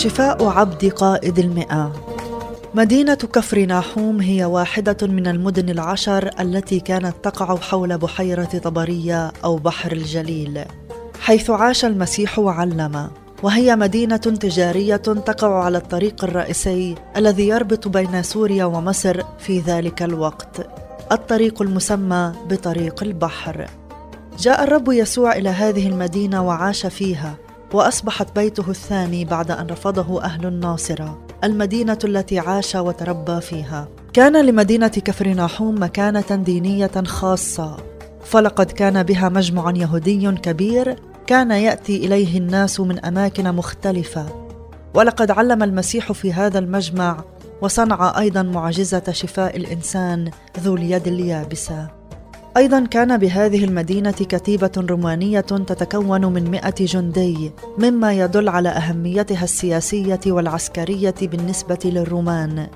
شفاء عبد قائد المئة. مدينة كفر ناحوم هي واحدة من المدن العشر التي كانت تقع حول بحيرة طبرية أو بحر الجليل حيث عاش المسيح وعلم وهي مدينة تجارية تقع على الطريق الرئيسي الذي يربط بين سوريا ومصر في ذلك الوقت الطريق المسمى بطريق البحر. جاء الرب يسوع إلى هذه المدينة وعاش فيها. وأصبحت بيته الثاني بعد أن رفضه أهل الناصرة المدينة التي عاش وتربى فيها. كان لمدينة كفرناحوم مكانة دينية خاصة. فلقد كان بها مجمع يهودي كبير كان يأتي إليه الناس من أماكن مختلفة. ولقد علم المسيح في هذا المجمع وصنع أيضا معجزة شفاء الإنسان ذو اليد اليابسة. أيضا كان بهذه المدينة كتيبة رومانية تتكون من مئة جندي مما يدل على أهميتها السياسية والعسكرية بالنسبة للرومان.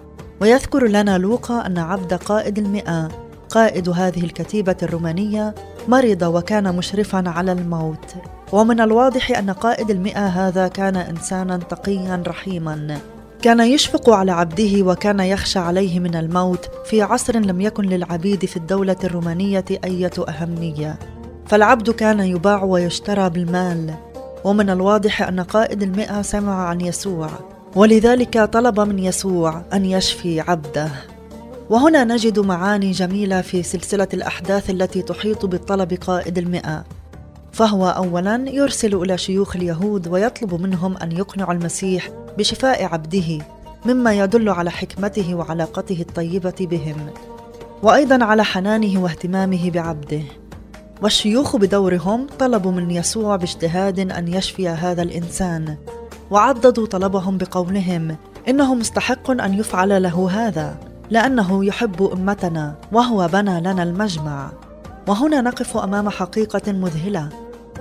ويذكر لنا لوقا أن عبد قائد المئة قائد هذه الكتيبة الرومانية مرض وكان مشرفا على الموت. ومن الواضح أن قائد المئة هذا كان إنسانا تقيا رحيما. كان يشفق على عبده وكان يخشى عليه من الموت في عصر لم يكن للعبيد في الدولة الرومانية أية أهمية. فالعبد كان يباع ويشترى بالمال. ومن الواضح أن قائد المئة سمع عن يسوع ولذلك طلب من يسوع أن يشفي عبده. وهنا نجد معاني جميلة في سلسلة الأحداث التي تحيط بالطلب قائد المئة. فهو اولا يرسل إلى شيوخ اليهود ويطلب منهم أن يقنعوا المسيح بشفاء عبده مما يدل على حكمته وعلاقته الطيبة بهم وأيضا على حنانه واهتمامه بعبده. والشيوخ بدورهم طلبوا من يسوع باجتهاد أن يشفي هذا الإنسان وعضدوا طلبهم بقولهم إنه مستحق أن يفعل له هذا لأنه يحب أمتنا وهو بنى لنا المجمع. وهنا نقف أمام حقيقة مذهلة.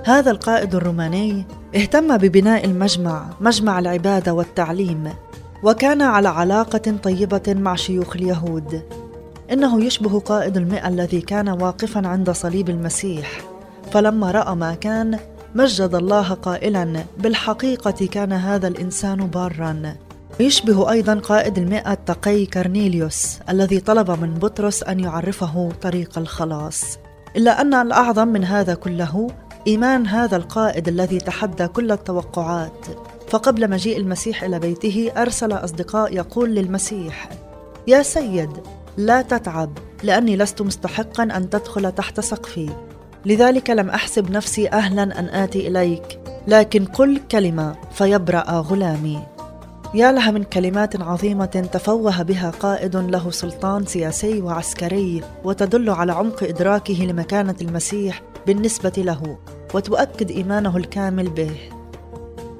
هذا القائد الروماني اهتم ببناء المجمع مجمع العبادة والتعليم وكان على علاقة طيبة مع شيوخ اليهود. إنه يشبه قائد المئة الذي كان واقفا عند صليب المسيح. فلما رأى ما كان مجد الله قائلا بالحقيقة كان هذا الإنسان بارا. يشبه أيضا قائد المئة التقي كرنيليوس الذي طلب من بطرس أن يعرفه طريق الخلاص. إلا أن الأعظم من هذا كله إيمان هذا القائد الذي تحدى كل التوقعات. فقبل مجيء المسيح إلى بيته أرسل أصدقاء يقول للمسيح يا سيد لا تتعب لأني لست مستحقا أن تدخل تحت سقفي. لذلك لم أحسب نفسي أهلا أن آتي إليك لكن قل كلمة فيبرأ غلامي. يا لها من كلمات عظيمة تفوه بها قائد له سلطان سياسي وعسكري وتدل على عمق إدراكه لمكانة المسيح بالنسبة له وتؤكد إيمانه الكامل به.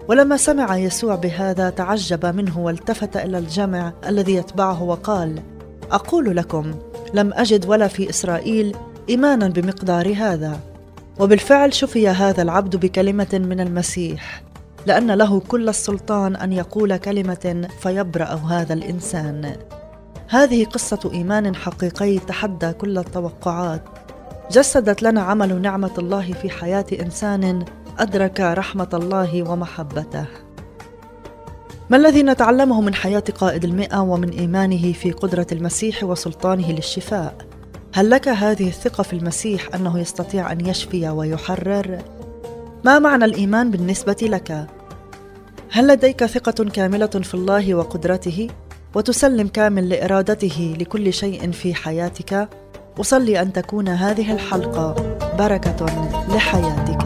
ولما سمع يسوع بهذا تعجب منه والتفت إلى الجمع الذي يتبعه وقال أقول لكم لم أجد ولا في إسرائيل إيمانا بمقدار هذا. وبالفعل شفي هذا العبد بكلمة من المسيح لأن له كل السلطان أن يقول كلمة فيبرأ هذا الإنسان. هذه قصة إيمان حقيقي تحدى كل التوقعات. جسدت لنا عمل نعمة الله في حياة إنسان أدرك رحمة الله ومحبته. ما الذي نتعلمه من حياة قائد المئة ومن إيمانه في قدرة المسيح وسلطانه للشفاء؟ هل لك هذه الثقة في المسيح أنه يستطيع أن يشفي ويحرر؟ ما معنى الإيمان بالنسبة لك؟ هل لديك ثقة كاملة في الله وقدرته وتسلم كامل لإرادته لكل شيء في حياتك؟ أصلي أن تكون هذه الحلقة بركة لحياتك